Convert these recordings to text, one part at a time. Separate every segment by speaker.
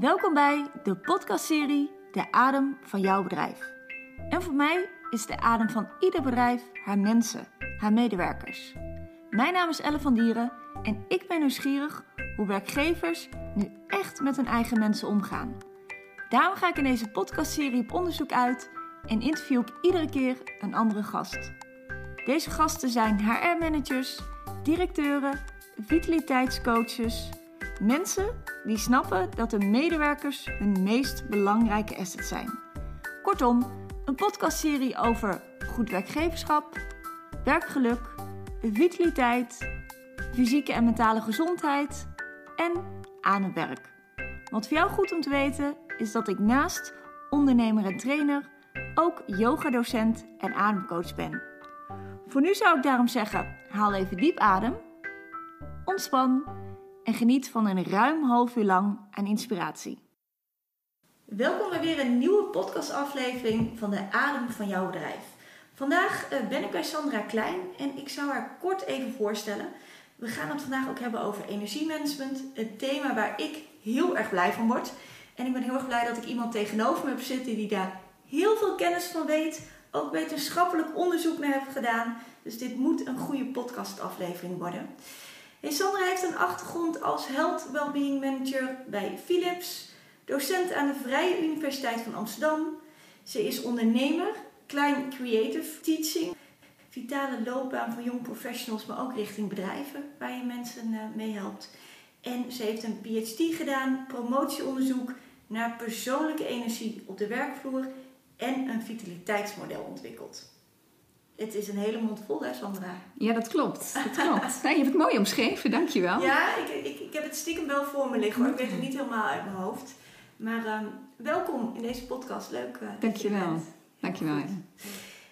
Speaker 1: Welkom bij de podcastserie De Adem van jouw bedrijf. En voor mij is de adem van ieder bedrijf haar mensen, haar medewerkers. Mijn naam is Elle van Dieren en ik ben nieuwsgierig hoe werkgevers nu echt met hun eigen mensen omgaan. Daarom ga ik in deze podcastserie op onderzoek uit en interview ik iedere keer een andere gast. Deze gasten zijn HR-managers, directeuren, vitaliteitscoaches, mensen die snappen dat de medewerkers hun meest belangrijke asset zijn. Kortom, een podcastserie over goed werkgeverschap, werkgeluk, vitaliteit, fysieke en mentale gezondheid en aan het werk. Wat voor jou goed om te weten is dat ik naast ondernemer en trainer ook yogadocent en ademcoach ben. Voor nu zou ik daarom zeggen: haal even diep adem, ontspan en geniet van een ruim half uur lang aan inspiratie. Welkom bij weer een nieuwe podcastaflevering van de Adem van jouw bedrijf. Vandaag eh, ben ik bij Sandra Klein en ik zou haar kort even voorstellen. We gaan het vandaag ook hebben over energiemanagement, een thema waar ik heel erg blij van word. En ik ben heel erg blij dat ik iemand tegenover me heb zitten die daar heel veel kennis van weet, ook wetenschappelijk onderzoek naar heeft gedaan. Dus dit moet een goede podcastaflevering worden. Hey, Sandra heeft een achtergrond als Health Wellbeing Manager bij Philips, docent aan de Vrije Universiteit van Amsterdam. Ze is ondernemer, Klein Creative Teaching, vitale loopbaan voor jong professionals, maar ook richting bedrijven waar je mensen uh, mee helpt. En ze heeft een PhD gedaan, promotieonderzoek naar persoonlijke energie op de werkvloer en een vitaliteitsmodel ontwikkeld. Het is een hele mond vol, hè, Sandra?
Speaker 2: Ja, dat klopt. Dat klopt. Nee, je hebt het mooi omschreven, dankjewel.
Speaker 1: Ja, ik, ik, ik heb het stiekem wel voor me liggen hoor. Ik weet het niet helemaal uit mijn hoofd. Maar um, welkom in deze podcast. Leuk. Uh,
Speaker 2: dankjewel. Dankjewel. Ja.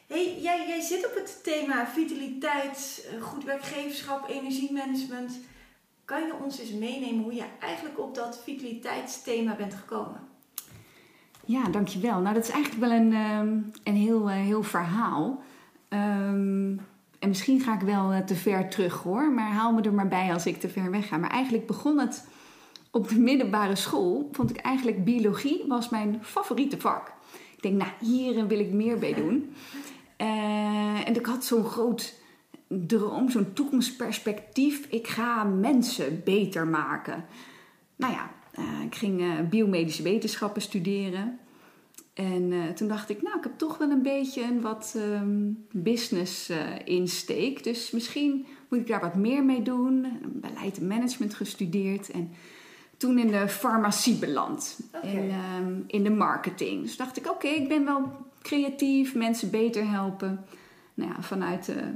Speaker 1: Hey, jij, jij zit op het thema vitaliteit, goed werkgeverschap, energiemanagement. Kan je ons eens meenemen hoe je eigenlijk op dat vitaliteitsthema bent gekomen?
Speaker 2: Ja, dankjewel. Nou, dat is eigenlijk wel een, um, een heel, uh, heel verhaal. Um, en misschien ga ik wel uh, te ver terug hoor, maar haal me er maar bij als ik te ver weg ga. Maar eigenlijk begon het op de middelbare school. Vond ik eigenlijk biologie was mijn favoriete vak. Ik denk, nou, hier wil ik meer bij doen. Uh, en ik had zo'n groot droom, zo'n toekomstperspectief. Ik ga mensen beter maken. Nou ja, uh, ik ging biomedische wetenschappen studeren. En uh, toen dacht ik, nou, ik heb toch wel een beetje een wat um, business uh, insteek. Dus misschien moet ik daar wat meer mee doen. Beleid en management gestudeerd. En toen in de farmacie beland. Okay. In, um, in de marketing. Dus dacht ik, oké, okay, ik ben wel creatief. Mensen beter helpen. Nou ja, vanuit de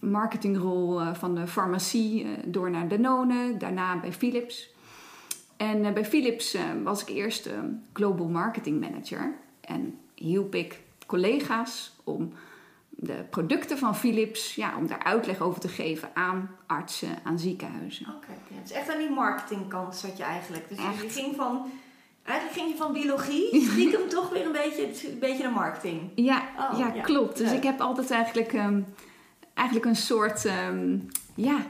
Speaker 2: marketingrol uh, van de farmacie door naar Danone. Daarna bij Philips. En bij Philips was ik eerst Global Marketing Manager. En hielp ik collega's om de producten van Philips, ja, om daar uitleg over te geven aan artsen, aan ziekenhuizen.
Speaker 1: Oké, okay, ja, dus echt aan die marketingkant zat je eigenlijk. Dus echt. je ging van, eigenlijk ging je van biologie, stiekem toch weer een beetje, een beetje naar marketing.
Speaker 2: Ja, oh, ja, ja, klopt. Dus ik heb altijd eigenlijk, um, eigenlijk een soort, um, ja,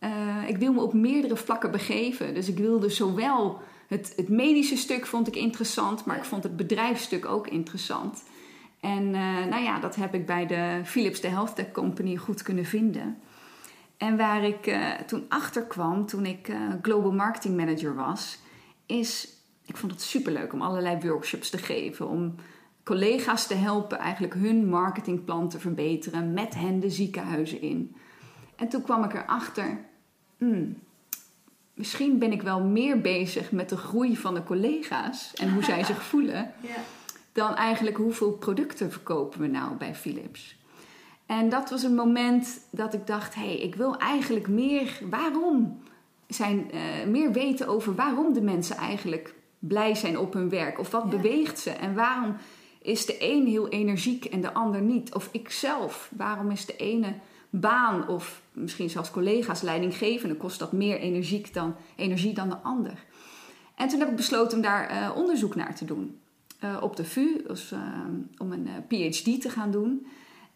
Speaker 2: uh, ik wil me op meerdere vlakken begeven. Dus ik wilde zowel het, het medische stuk vond ik interessant, maar ik vond het bedrijfsstuk ook interessant. En uh, nou ja, dat heb ik bij de Philips de Health Tech Company goed kunnen vinden. En waar ik uh, toen achter kwam, toen ik uh, Global Marketing Manager was, is, ik vond het superleuk om allerlei workshops te geven, om collega's te helpen eigenlijk hun marketingplan te verbeteren, met hen de ziekenhuizen in. En toen kwam ik erachter, hmm, misschien ben ik wel meer bezig met de groei van de collega's en hoe zij zich voelen, ja. dan eigenlijk hoeveel producten verkopen we nou bij Philips. En dat was een moment dat ik dacht: hé, hey, ik wil eigenlijk meer. Waarom zijn uh, meer weten over waarom de mensen eigenlijk blij zijn op hun werk? Of wat ja. beweegt ze? En waarom is de een heel energiek en de ander niet? Of ikzelf, waarom is de ene baan of misschien zelfs collega's leidinggevende kost dat meer energie dan, energie dan de ander. En toen heb ik besloten om daar uh, onderzoek naar te doen. Uh, op de VU, dus, uh, om een PhD te gaan doen.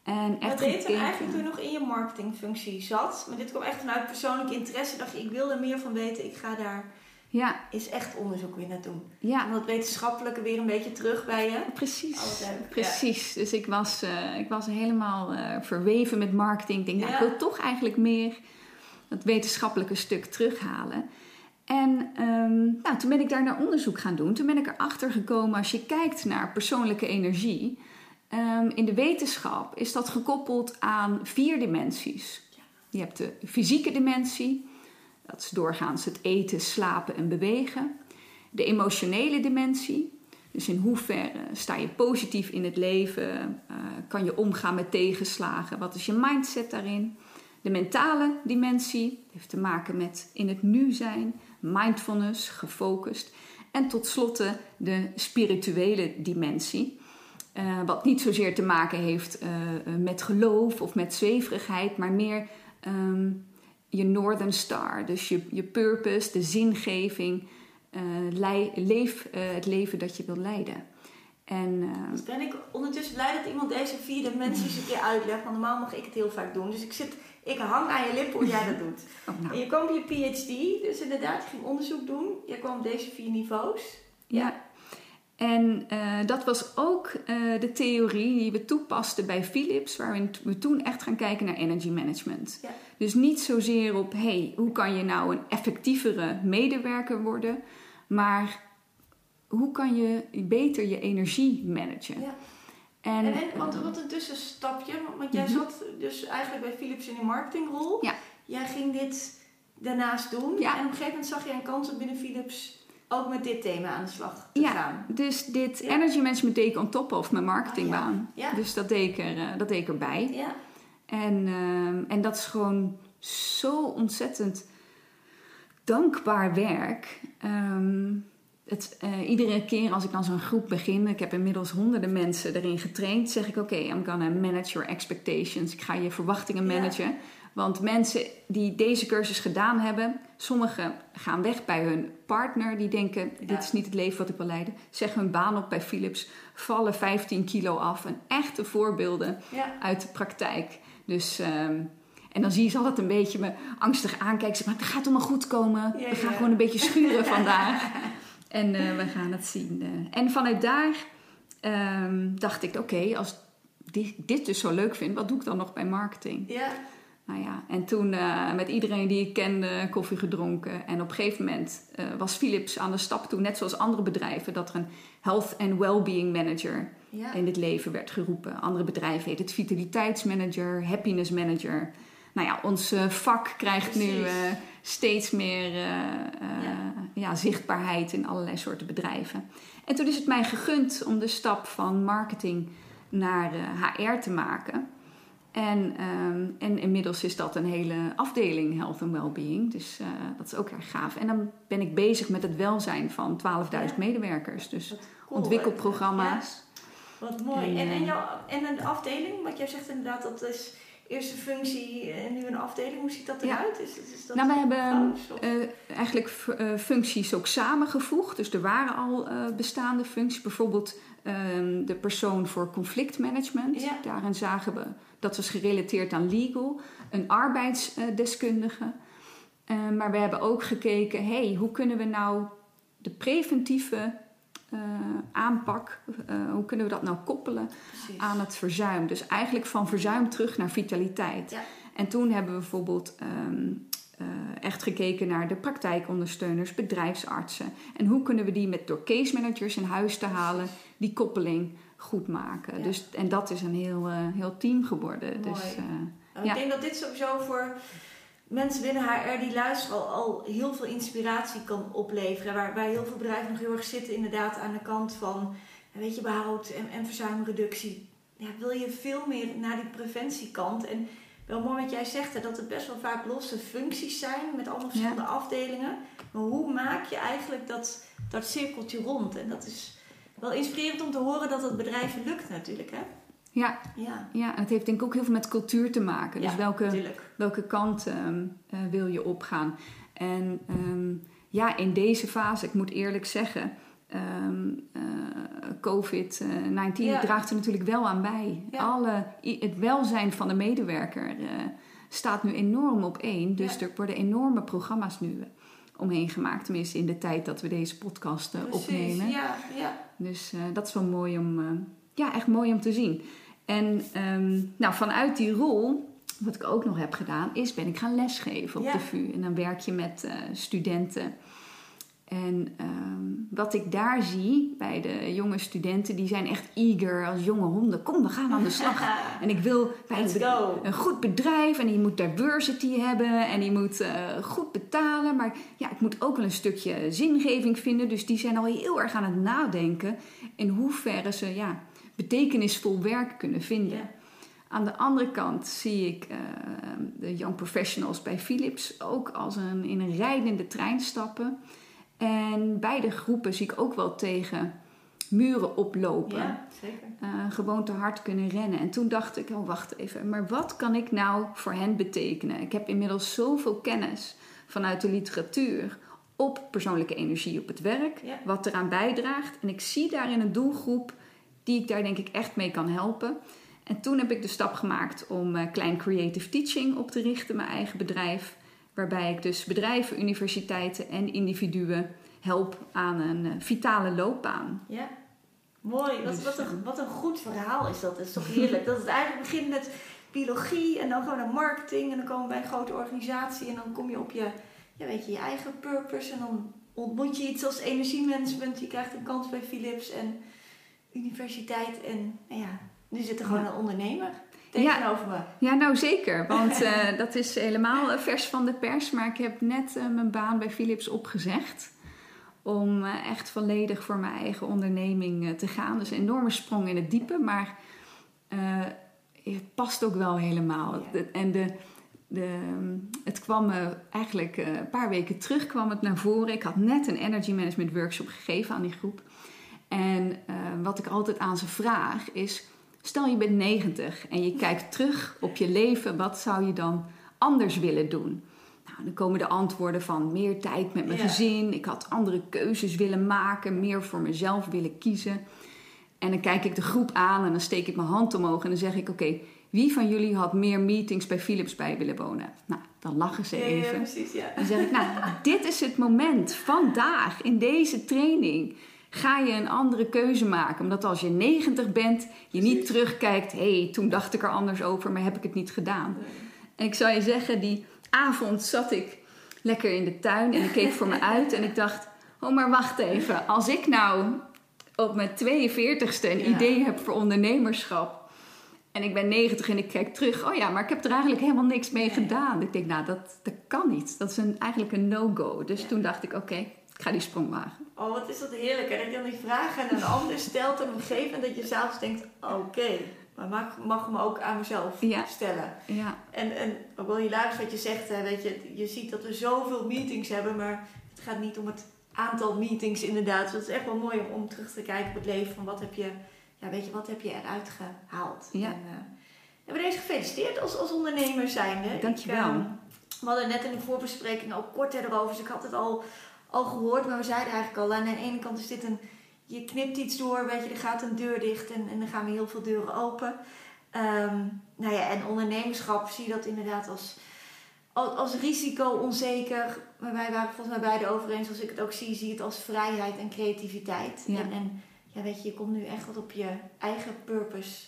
Speaker 1: En echt Wat deed je eigenlijk toen nog in je marketingfunctie zat? Maar dit kwam echt vanuit persoonlijk interesse. Dacht je, ik wil er meer van weten, ik ga daar
Speaker 2: Ja,
Speaker 1: is echt onderzoek weer naar doen.
Speaker 2: ja.
Speaker 1: Om dat wetenschappelijke weer een beetje terug bij je.
Speaker 2: Precies, precies. Dus ik was, eh, ik was helemaal eh, verweven met marketing. Ik denk, nou,
Speaker 1: Ja.
Speaker 2: ik wil toch eigenlijk meer dat wetenschappelijke stuk terughalen. En ehm, nou, toen ben ik daar naar onderzoek gaan doen. Toen ben ik erachter gekomen, als je kijkt naar persoonlijke energie... ehm, in de wetenschap is dat gekoppeld aan vier dimensies. Je hebt de fysieke dimensie. Dat is doorgaans het eten, slapen en bewegen. De emotionele dimensie. Dus in hoeverre sta je positief in het leven? Eh, kan je omgaan met tegenslagen? Wat is je mindset daarin? De mentale dimensie heeft te maken met in het nu zijn, mindfulness, gefocust. En tot slotte de spirituele dimensie. Eh, wat niet zozeer te maken heeft eh, met geloof of met zweverigheid, maar meer ehm, je Northern Star. Dus je, je purpose, de zingeving. eh, leef eh, het leven dat je wil leiden. En eh,
Speaker 1: Dus ben ik ondertussen blij dat iemand deze vier dimensies een keer uitlegt. Want normaal mag ik het heel vaak doen. Dus ik, zit, ik hang aan je lippen hoe jij dat doet.
Speaker 2: oh, nou,
Speaker 1: En je kwam op je PhD, dus inderdaad, je ging onderzoek doen. Je kwam op deze vier niveaus.
Speaker 2: Ja. En eh, dat was ook eh, de theorie die we toepasten bij Philips, waarin we toen echt gaan kijken naar energy management.
Speaker 1: Ja.
Speaker 2: Dus niet zozeer op, hey, hoe kan je nou een effectievere medewerker worden, maar hoe kan je beter je energie managen?
Speaker 1: Ja.
Speaker 2: En,
Speaker 1: En, en want, wat een tussenstapje, want- jij
Speaker 2: Mhm.
Speaker 1: zat dus eigenlijk bij Philips in de marketingrol.
Speaker 2: Ja.
Speaker 1: Jij ging dit daarnaast doen.
Speaker 2: Ja.
Speaker 1: En op een gegeven moment zag jij een kans om binnen Philips ook met dit thema aan de slag te
Speaker 2: Ja.
Speaker 1: gaan.
Speaker 2: dus dit
Speaker 1: Ja.
Speaker 2: energy management deed ik on top of mijn marketingbaan.
Speaker 1: Ja.
Speaker 2: Dus dat deed ik, er, eh, dat deed ik erbij.
Speaker 1: Ja.
Speaker 2: En, ehm, en dat is gewoon zo ontzettend dankbaar werk. Ehm, het, eh, iedere keer als ik dan zo'n groep begin, ik heb inmiddels honderden mensen erin getraind, zeg ik: Oké, I'm gonna manage your expectations. Ik ga je verwachtingen managen. Want mensen die deze cursus gedaan hebben, sommigen gaan weg bij hun partner, die denken:
Speaker 1: Ja.
Speaker 2: Dit is niet het leven wat ik wil leiden. Zeggen hun baan op bij Philips, vallen 15 kilo af. En echte voorbeelden
Speaker 1: Ja.
Speaker 2: uit de praktijk. Dus, ehm, en dan zie je ze altijd een beetje me angstig aankijken. Zeg maar, het gaat allemaal goed komen.
Speaker 1: Ja,
Speaker 2: we gaan gewoon een beetje schuren vandaag. En eh, we gaan het zien. eh. En vanuit daar ehm, dacht ik, oké, als dit, dit dus zo leuk vind, wat doe ik dan nog bij marketing?
Speaker 1: Ja.
Speaker 2: Nou ja, en toen eh, met iedereen die ik kende koffie gedronken. En op een gegeven moment eh, was Philips aan de stap toe, net zoals andere bedrijven, dat er een health and well-being manager
Speaker 1: Ja.
Speaker 2: in het leven werd geroepen. Andere bedrijven heet het vitaliteitsmanager, happiness manager. Nou ja, ons eh, vak krijgt nu
Speaker 1: Precies.
Speaker 2: steeds meer
Speaker 1: Ja.
Speaker 2: ja, zichtbaarheid in allerlei soorten bedrijven. En toen is het mij gegund om de stap van marketing naar HR te maken. En, ehm, en inmiddels is dat een hele afdeling Health and Wellbeing. Dus eh, dat is ook erg gaaf. En dan ben ik bezig met het welzijn van 12.000
Speaker 1: Ja.
Speaker 2: medewerkers. Dus
Speaker 1: cool,
Speaker 2: ontwikkelprogramma's.
Speaker 1: Ja, wat mooi.
Speaker 2: En,
Speaker 1: En, en,
Speaker 2: eh,
Speaker 1: jouw, en een afdeling, wat jij zegt inderdaad, dat is eerst een functie en nu een afdeling. Hoe ziet dat eruit? Is, is, is dat
Speaker 2: Nou, we hebben
Speaker 1: of-
Speaker 2: eh, eigenlijk eh, functies ook samengevoegd. Dus er waren al eh, bestaande functies. Bijvoorbeeld ehm, de persoon voor conflictmanagement.
Speaker 1: Ja.
Speaker 2: Daarin zagen we, dat was gerelateerd aan legal. Een arbeidsdeskundige. Eh, maar we hebben ook gekeken, hey, hoe kunnen we nou de preventieve eh, aanpak, eh, hoe kunnen we dat nou koppelen
Speaker 1: Precies.
Speaker 2: aan het verzuim? Dus eigenlijk van verzuim terug naar vitaliteit.
Speaker 1: Ja.
Speaker 2: En toen hebben we bijvoorbeeld ehm, eh, echt gekeken naar de praktijkondersteuners, bedrijfsartsen. En hoe kunnen we die met door case managers in huis te halen, die koppeling goed maken.
Speaker 1: Ja.
Speaker 2: Dus, en dat is een heel, heel team geworden.
Speaker 1: Mooi.
Speaker 2: Dus,
Speaker 1: Nou,
Speaker 2: Ja.
Speaker 1: Ik denk dat dit sowieso voor mensen binnen HR die luisteren al, al heel veel inspiratie kan opleveren. Waar, waar heel veel bedrijven nog heel erg zitten inderdaad aan de kant van weet je, behoud en, en verzuimreductie. Ja, wil je veel meer naar die preventiekant. En wel mooi wat jij zegt, hè, dat het best wel vaak losse functies zijn met allemaal verschillende afdelingen. Maar hoe maak je eigenlijk dat, dat cirkeltje rond? En dat is wel inspirerend om te horen dat het bedrijven lukt natuurlijk. Hè?
Speaker 2: Ja,
Speaker 1: Ja,
Speaker 2: ja, en het heeft denk ik ook heel veel met cultuur te maken. Dus
Speaker 1: Ja,
Speaker 2: welke, welke kant ehm, eh, wil je opgaan? En ehm, ja, in deze fase, ik moet eerlijk zeggen, ehm, eh, COVID-19
Speaker 1: Ja.
Speaker 2: draagt er natuurlijk wel aan bij.
Speaker 1: Ja.
Speaker 2: Alle, het welzijn van de medewerker eh, staat nu enorm op één. Dus er worden enorme programma's nu omheen gemaakt. Tenminste, in de tijd dat we deze podcast
Speaker 1: Precies,
Speaker 2: opnemen.
Speaker 1: Ja, ja.
Speaker 2: Dus dat is wel mooi om, ja, echt mooi om te zien. En um, nou, vanuit die rol, wat ik ook nog heb gedaan, is ben ik gaan lesgeven op
Speaker 1: Ja.
Speaker 2: de VU. En dan werk je met studenten. En um, wat ik daar zie bij de jonge studenten, die zijn echt eager als jonge honden. Kom, we gaan aan de slag. en ik wil bij een, een goed bedrijf en die moet diversity hebben en die moet uh, goed betalen. Maar ja, ik moet ook wel een stukje zingeving vinden. Dus die zijn al heel erg aan het nadenken in hoeverre ze ja, betekenisvol werk kunnen vinden.
Speaker 1: Ja.
Speaker 2: Aan de andere kant zie ik uh, de young professionals bij Philips ook als een, in een rijdende trein stappen. En beide groepen zie ik ook wel tegen muren oplopen.
Speaker 1: Ja, zeker.
Speaker 2: Uh, gewoon te hard kunnen rennen. En toen dacht ik, oh wacht even, maar wat kan ik nou voor hen betekenen? Ik heb inmiddels zoveel kennis vanuit de literatuur op persoonlijke energie op het werk,
Speaker 1: Ja.
Speaker 2: wat eraan bijdraagt. En ik zie daarin een doelgroep die ik daar denk ik echt mee kan helpen. En toen heb ik de stap gemaakt om uh, klein creative teaching op te richten, mijn eigen bedrijf. Waarbij ik dus bedrijven, universiteiten en individuen help aan een uh, vitale loopbaan.
Speaker 1: Ja. Mooi. Wat,
Speaker 2: Dus,
Speaker 1: wat, een, wat een goed verhaal is dat. Dat is toch heerlijk. dat het eigenlijk begint met biologie en dan gewoon naar marketing. En dan komen we bij een grote organisatie en dan kom je op je, ja, weet je, je eigen purpose. En dan ontmoet je iets als energiemanagement. Je krijgt een kans bij Philips en universiteit. En nou ja, nu zit er gewoon
Speaker 2: Ja.
Speaker 1: een ondernemer tegenover me.
Speaker 2: Ja, nou zeker. Want uh, dat is helemaal vers van de pers. Maar ik heb net uh, mijn baan bij Philips opgezegd. Om uh, echt volledig voor mijn eigen onderneming te gaan. Dus een enorme sprong in het diepe. Maar het past ook wel helemaal.
Speaker 1: Ja.
Speaker 2: En de, de, het kwam eigenlijk een paar weken terug kwam het naar voren. Ik had net een energy management workshop gegeven aan die groep. En wat ik altijd aan ze vraag is... Stel je bent 90 en je kijkt terug op je leven, wat zou je dan anders willen doen? Nou, dan komen de antwoorden van meer tijd met mijn
Speaker 1: Ja.
Speaker 2: gezin, ik had andere keuzes willen maken, meer voor mezelf willen kiezen. En dan kijk ik de groep aan en dan steek ik mijn hand omhoog en dan zeg ik: Oké, wie van jullie had meer meetings bij Philips bij willen wonen? Nou, dan lachen ze
Speaker 1: Ja, ja,
Speaker 2: even.
Speaker 1: precies, ja.
Speaker 2: Dan zeg ik, nou, dit is het moment, vandaag, in deze training, ga je een andere keuze maken. Omdat als je 90 bent, je niet terugkijkt, hé, hey, toen dacht ik er anders over, maar heb ik het niet gedaan. En ik zou je zeggen, die avond zat ik lekker in de tuin en ik keek voor me uit en ik dacht, oh, maar wacht even, als ik nou op mijn 42ste een
Speaker 1: Ja.
Speaker 2: idee heb voor ondernemerschap. En ik ben 90 en ik kijk terug. Oh ja, maar ik heb er eigenlijk helemaal niks mee gedaan. Ik denk, nou, dat, dat kan niet. Dat is een, eigenlijk een no-go. Dus
Speaker 1: Ja.
Speaker 2: toen dacht ik, oké, ga die sprong wagen.
Speaker 1: Oh, wat is dat heerlijk. En dat je dan die vragen aan een ander stelt en hem geeft. En dat je zelfs denkt, oké, maar mag, mag hem ook aan mezelf
Speaker 2: Ja.
Speaker 1: stellen.
Speaker 2: Ja,
Speaker 1: En, en ook wel hilarisch wat je zegt, hè, weet je, je ziet dat we zoveel meetings hebben, maar het gaat niet om het aantal meetings inderdaad. Dus dat is echt wel mooi om, om terug te kijken op het leven van wat heb je, ja, weet je, wat heb je eruit gehaald.
Speaker 2: Ja.
Speaker 1: En, uh, hebben deze gefeliciteerd als, als ondernemer zijnde.
Speaker 2: Dankjewel.
Speaker 1: Ik, ehm, we hadden net in de voorbespreking ook kort erover, dus ik had het al, al gehoord, maar we zeiden eigenlijk al, aan de ene kant is dit een, je knipt iets door, weet je, er gaat een deur dicht en, en dan gaan weer heel veel deuren open. Ehm, nou ja, en ondernemerschap zie je dat inderdaad als, als, als risico onzeker. Maar wij waren volgens mij beide over eens, als ik het ook zie, zie je het als vrijheid en creativiteit.
Speaker 2: Ja.
Speaker 1: En, en ja, weet je, je komt nu echt wat op je eigen purpose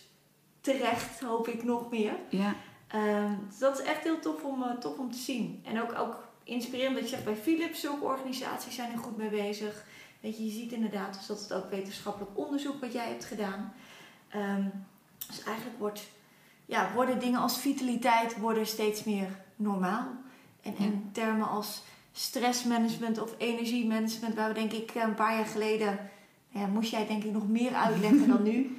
Speaker 1: terecht, hoop ik nog meer.
Speaker 2: ja,
Speaker 1: Ehm, dus dat is echt heel tof om, eh, tof om te zien. En ook, ook inspirerend dat je zegt bij Philips, zulke organisaties zijn er goed mee bezig. Weet je, je ziet inderdaad dus dat het ook wetenschappelijk onderzoek wat jij hebt gedaan. Ehm, dus eigenlijk wordt, ja, worden dingen als vitaliteit worden steeds meer normaal. En, en termen als stressmanagement of energiemanagement, waar we denk ik een paar jaar geleden, nou ja, moest jij denk ik nog meer uitleggen dan nu.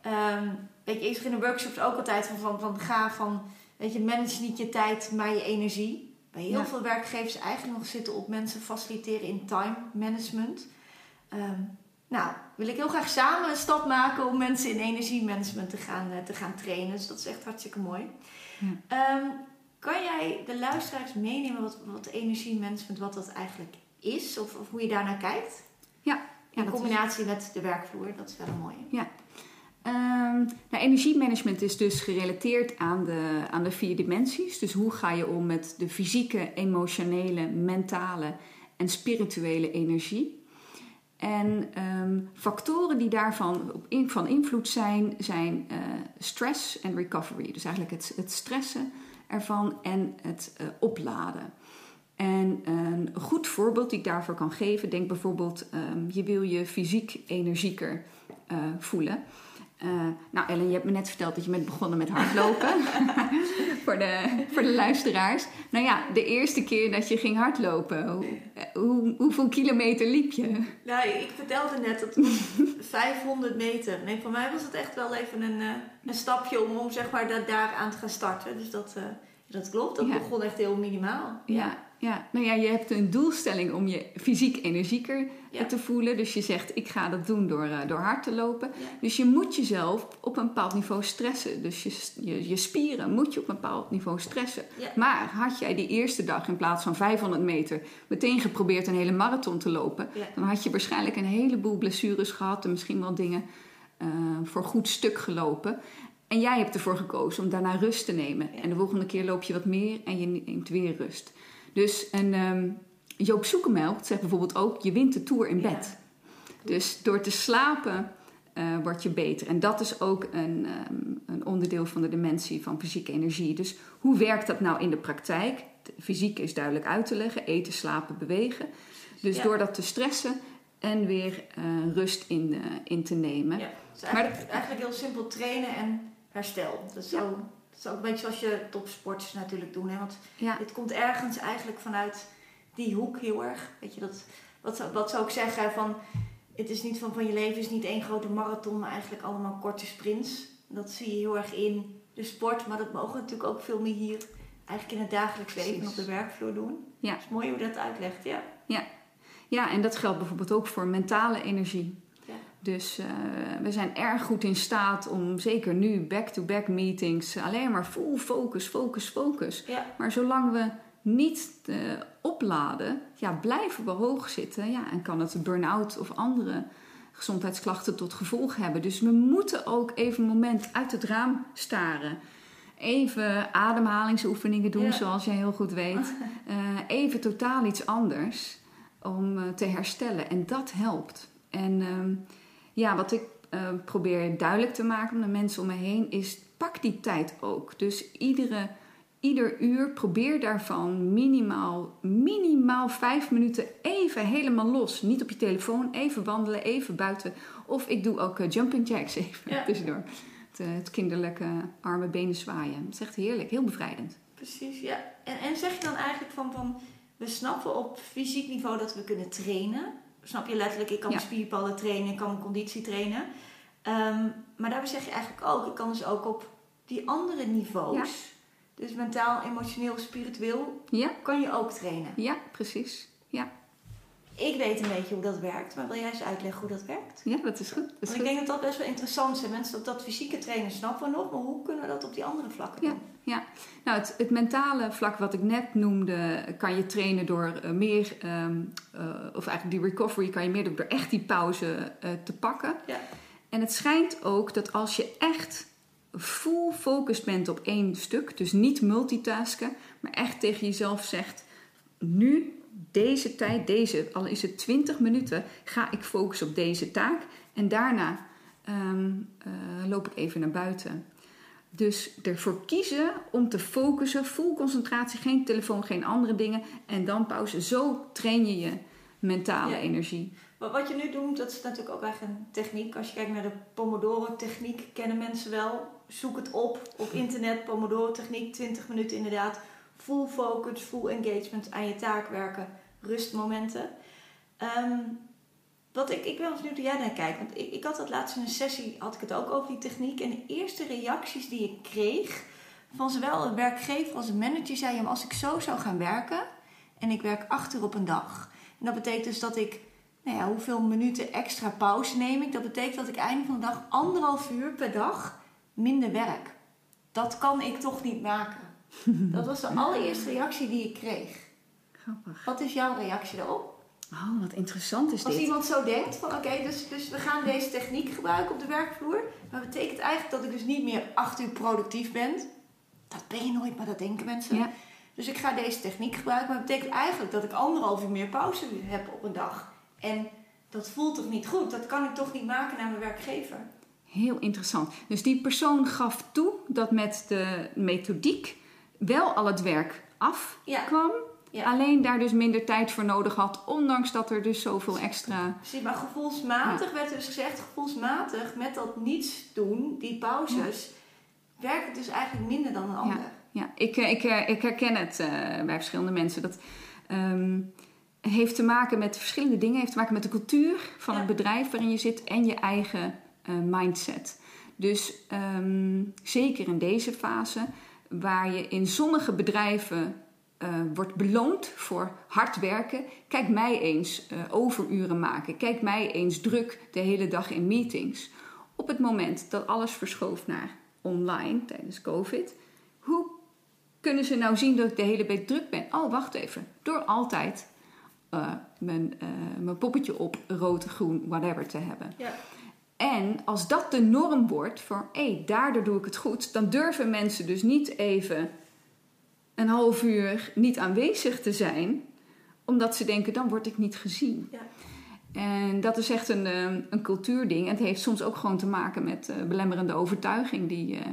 Speaker 1: Ehm, weet je, ik in de workshops ook altijd van, van, van ga van, weet je, manage niet je tijd, maar je energie. Bij heel
Speaker 2: Ja.
Speaker 1: veel werkgevers eigenlijk nog zitten op mensen faciliteren in time management. Ehm, nou, wil ik heel graag samen een stap maken om mensen in energiemanagement te gaan, eh, te gaan trainen. Dus dat is echt hartstikke mooi.
Speaker 2: Ja.
Speaker 1: Ehm, kan jij de luisteraars meenemen wat, wat energiemanagement, wat dat eigenlijk is? Of, of hoe je daarnaar kijkt?
Speaker 2: Ja,
Speaker 1: In
Speaker 2: dat is-
Speaker 1: combinatie met de werkvloer, dat is wel een mooie.
Speaker 2: Ehm, nou, energiemanagement is dus gerelateerd aan de, aan de vier dimensies. Dus hoe ga je om met de fysieke, emotionele, mentale en spirituele energie. En ehm, factoren die daarvan van invloed zijn, zijn uh, stress en recovery. Dus eigenlijk het, het stressen ervan en het uh, opladen. En een goed voorbeeld die ik daarvoor kan geven, denk bijvoorbeeld, um, je wil je fysiek energieker uh, voelen. Uh, nou, Ellen, je hebt me net verteld dat je bent begonnen met hardlopen. voor, de, voor de luisteraars. Nou ja, de eerste keer dat je ging hardlopen, hoe, hoe, hoeveel kilometer liep je?
Speaker 1: Nou, ik vertelde net dat het was 500 meter. Nee, voor mij was het echt wel even een, een stapje om, om zeg maar daar, daar aan te gaan starten. Dus dat, uh, dat klopt, dat ja. begon echt heel minimaal.
Speaker 2: Ja. ja. Ja, nou ja, je hebt een doelstelling om je fysiek energieker ja. te voelen. Dus je zegt, ik ga dat doen door, uh, door hard te lopen. Ja. Dus je moet jezelf op een bepaald niveau stressen. Dus je, je, je spieren moet je op een bepaald niveau stressen.
Speaker 1: Ja.
Speaker 2: Maar had jij die eerste dag in plaats van 500 meter meteen geprobeerd een hele marathon te lopen... dan had je waarschijnlijk een heleboel blessures gehad en misschien wel dingen uh, voor goed stuk gelopen. En jij hebt ervoor gekozen om daarna rust te nemen. En de volgende keer loop je wat meer en je neemt weer rust. Dus en, um, Joop Zoekemelk zegt bijvoorbeeld ook: je wint de tour in bed. Ja. Dus door te slapen uh, word je beter. En dat is ook een, um, een, onderdeel van de dimensie van fysieke energie. Dus hoe werkt dat nou in de praktijk? De fysiek is duidelijk uit te leggen: eten, slapen, bewegen. Dus ja. door dat te stressen en weer uh, rust in, uh, in te nemen.
Speaker 1: Ja, dus eigenlijk, maar, eigenlijk heel simpel trainen en herstel. Dat is, ja. zo, is ook een beetje zoals je topsporters natuurlijk doen. Hè? Want
Speaker 2: ja.
Speaker 1: dit komt ergens eigenlijk vanuit die hoek heel erg. Weet je, dat, wat, wat zou ik zeggen van... Het is niet van, van je leven is niet één grote marathon, maar eigenlijk allemaal korte sprints. Dat zie je heel erg in de sport, maar dat mogen we natuurlijk ook veel meer hier eigenlijk in het dagelijks leven Precies. op de werkvloer doen.
Speaker 2: Ja.
Speaker 1: Het is mooi hoe je dat uitlegt, ja.
Speaker 2: Ja. ja, en dat geldt bijvoorbeeld ook voor mentale energie. Dus uh, we zijn erg goed in staat om, zeker nu, back-to-back -back meetings, alleen maar full focus, focus, focus.
Speaker 1: Ja.
Speaker 2: Maar zolang we niet uh, opladen, ja, blijven we hoog zitten. Ja, en kan het burn-out of andere gezondheidsklachten tot gevolg hebben. Dus we moeten ook even een moment uit het raam staren. Even ademhalingsoefeningen doen,
Speaker 1: Ja.
Speaker 2: zoals jij heel goed weet. Uh, even totaal iets anders om te herstellen. En dat helpt. En uh, ja, wat ik uh, probeer duidelijk te maken aan de mensen om me heen is: pak die tijd ook. Dus iedere, ieder uur probeer daarvan minimaal, minimaal vijf minuten even helemaal los. Niet op je telefoon, even wandelen, even buiten. Of ik doe ook uh, jumping jacks even
Speaker 1: Ja.
Speaker 2: tussendoor. Het, uh, het kinderlijke arme benen zwaaien. Het is echt heerlijk, heel bevrijdend.
Speaker 1: Precies, ja. En, en zeg je dan eigenlijk van, van... We snappen op fysiek niveau dat we kunnen trainen. Snap je letterlijk, ik kan
Speaker 2: Ja.
Speaker 1: mijn spierballen trainen, ik kan mijn conditie trainen. Ehm, maar daarbij zeg je eigenlijk ook, ik kan dus ook op die andere niveaus... Dus mentaal, emotioneel, spiritueel,
Speaker 2: Ja,
Speaker 1: kan je ook trainen.
Speaker 2: ja, precies. Ja,
Speaker 1: Ik weet een beetje hoe dat werkt, maar wil jij eens uitleggen hoe dat werkt?
Speaker 2: ja dat is goed. Dat is
Speaker 1: Want ik
Speaker 2: goed.
Speaker 1: denk dat dat best wel interessant is. Mensen dat, dat fysieke trainen snappen we nog, maar hoe kunnen we dat op die andere vlakken
Speaker 2: Ja.
Speaker 1: doen?
Speaker 2: Ja, nou het, het mentale vlak wat ik net noemde, kan je trainen door eh, meer, ehm, eh, of eigenlijk die recovery kan je meer doen door echt die pauze eh, te pakken.
Speaker 1: Ja.
Speaker 2: En het schijnt ook dat als je echt full focused bent op één stuk, dus niet multitasken, maar echt tegen jezelf zegt: nu, deze tijd, deze, al is het 20 minuten, ga ik focussen op deze taak en daarna ehm, eh, loop ik even naar buiten. Dus ervoor kiezen om te focussen, full concentratie, geen telefoon, geen andere dingen en dan pauze. Zo train je je mentale
Speaker 1: Ja.
Speaker 2: energie.
Speaker 1: Maar wat je nu doet, dat is natuurlijk ook echt een techniek. Als je kijkt naar de Pomodoro-techniek, kennen mensen wel. Zoek het op op internet, Pomodoro-techniek, 20 minuten inderdaad. Full focus, full engagement, aan je taak werken, rustmomenten. Ehm, wat ik, ik ben nu hoe jij naar kijkt. Want ik, ik had dat laatst in een sessie, had ik het ook over die techniek. En de eerste reacties die ik kreeg van zowel een werkgever als een manager zei... "Ja, als ik zo zou gaan werken en ik werk acht uur op een dag... En dat betekent dus dat ik, nou ja, hoeveel minuten extra pauze neem ik? Dat betekent dat ik einde van de dag anderhalf uur per dag minder werk. Dat kan ik toch niet maken. Dat was de allereerste reactie die ik kreeg.
Speaker 2: Grappig.
Speaker 1: Wat is jouw reactie daarop?
Speaker 2: Oh, wat interessant is
Speaker 1: Als
Speaker 2: dit.
Speaker 1: iemand zo denkt van oké, dus, dus we gaan deze techniek gebruiken op de werkvloer. Maar betekent eigenlijk dat ik dus niet meer acht uur productief ben. Dat ben je nooit, maar dat denken mensen.
Speaker 2: Ja.
Speaker 1: Dus ik ga deze techniek gebruiken. Maar dat betekent eigenlijk dat ik anderhalf uur meer pauze heb op een dag. En dat voelt toch niet goed? Dat kan ik toch niet maken naar mijn werkgever?
Speaker 2: Heel interessant. Dus die persoon gaf toe dat met de methodiek wel al het werk afkwam.
Speaker 1: Ja.
Speaker 2: Alleen daar dus minder tijd voor nodig had, ondanks dat er dus zoveel extra.
Speaker 1: Precies, maar gevoelsmatig werd dus gezegd, gevoelsmatig met dat niets doen, die pauzes, werkt het dus eigenlijk minder dan een ander.
Speaker 2: Ja, ik, eh, ik, eh, ik herken het eh, bij verschillende mensen. Dat ehm, heeft te maken met verschillende dingen. heeft te maken met de cultuur van het bedrijf waarin je zit en je eigen mindset. Dus ehm, zeker in deze fase, waar je in sommige bedrijven eh, wordt beloond voor hard werken. Kijk mij eens eh, overuren maken. Kijk mij eens druk de hele dag in meetings. Op het moment dat alles verschoof naar online tijdens COVID, hoe kunnen ze nou zien dat ik de hele week druk ben? Oh, wacht even. Door altijd eh, mijn, mijn poppetje op rood, groen, whatever te hebben.
Speaker 1: Ja.
Speaker 2: En als dat de norm wordt voor, hé, daardoor doe ik het goed, dan durven mensen dus niet even een half uur niet aanwezig te zijn, omdat ze denken, dan word ik niet gezien.
Speaker 1: Ja.
Speaker 2: En dat is echt een, eh, een cultuurding. En het heeft soms ook gewoon te maken met eh, belemmerende overtuiging die, eh,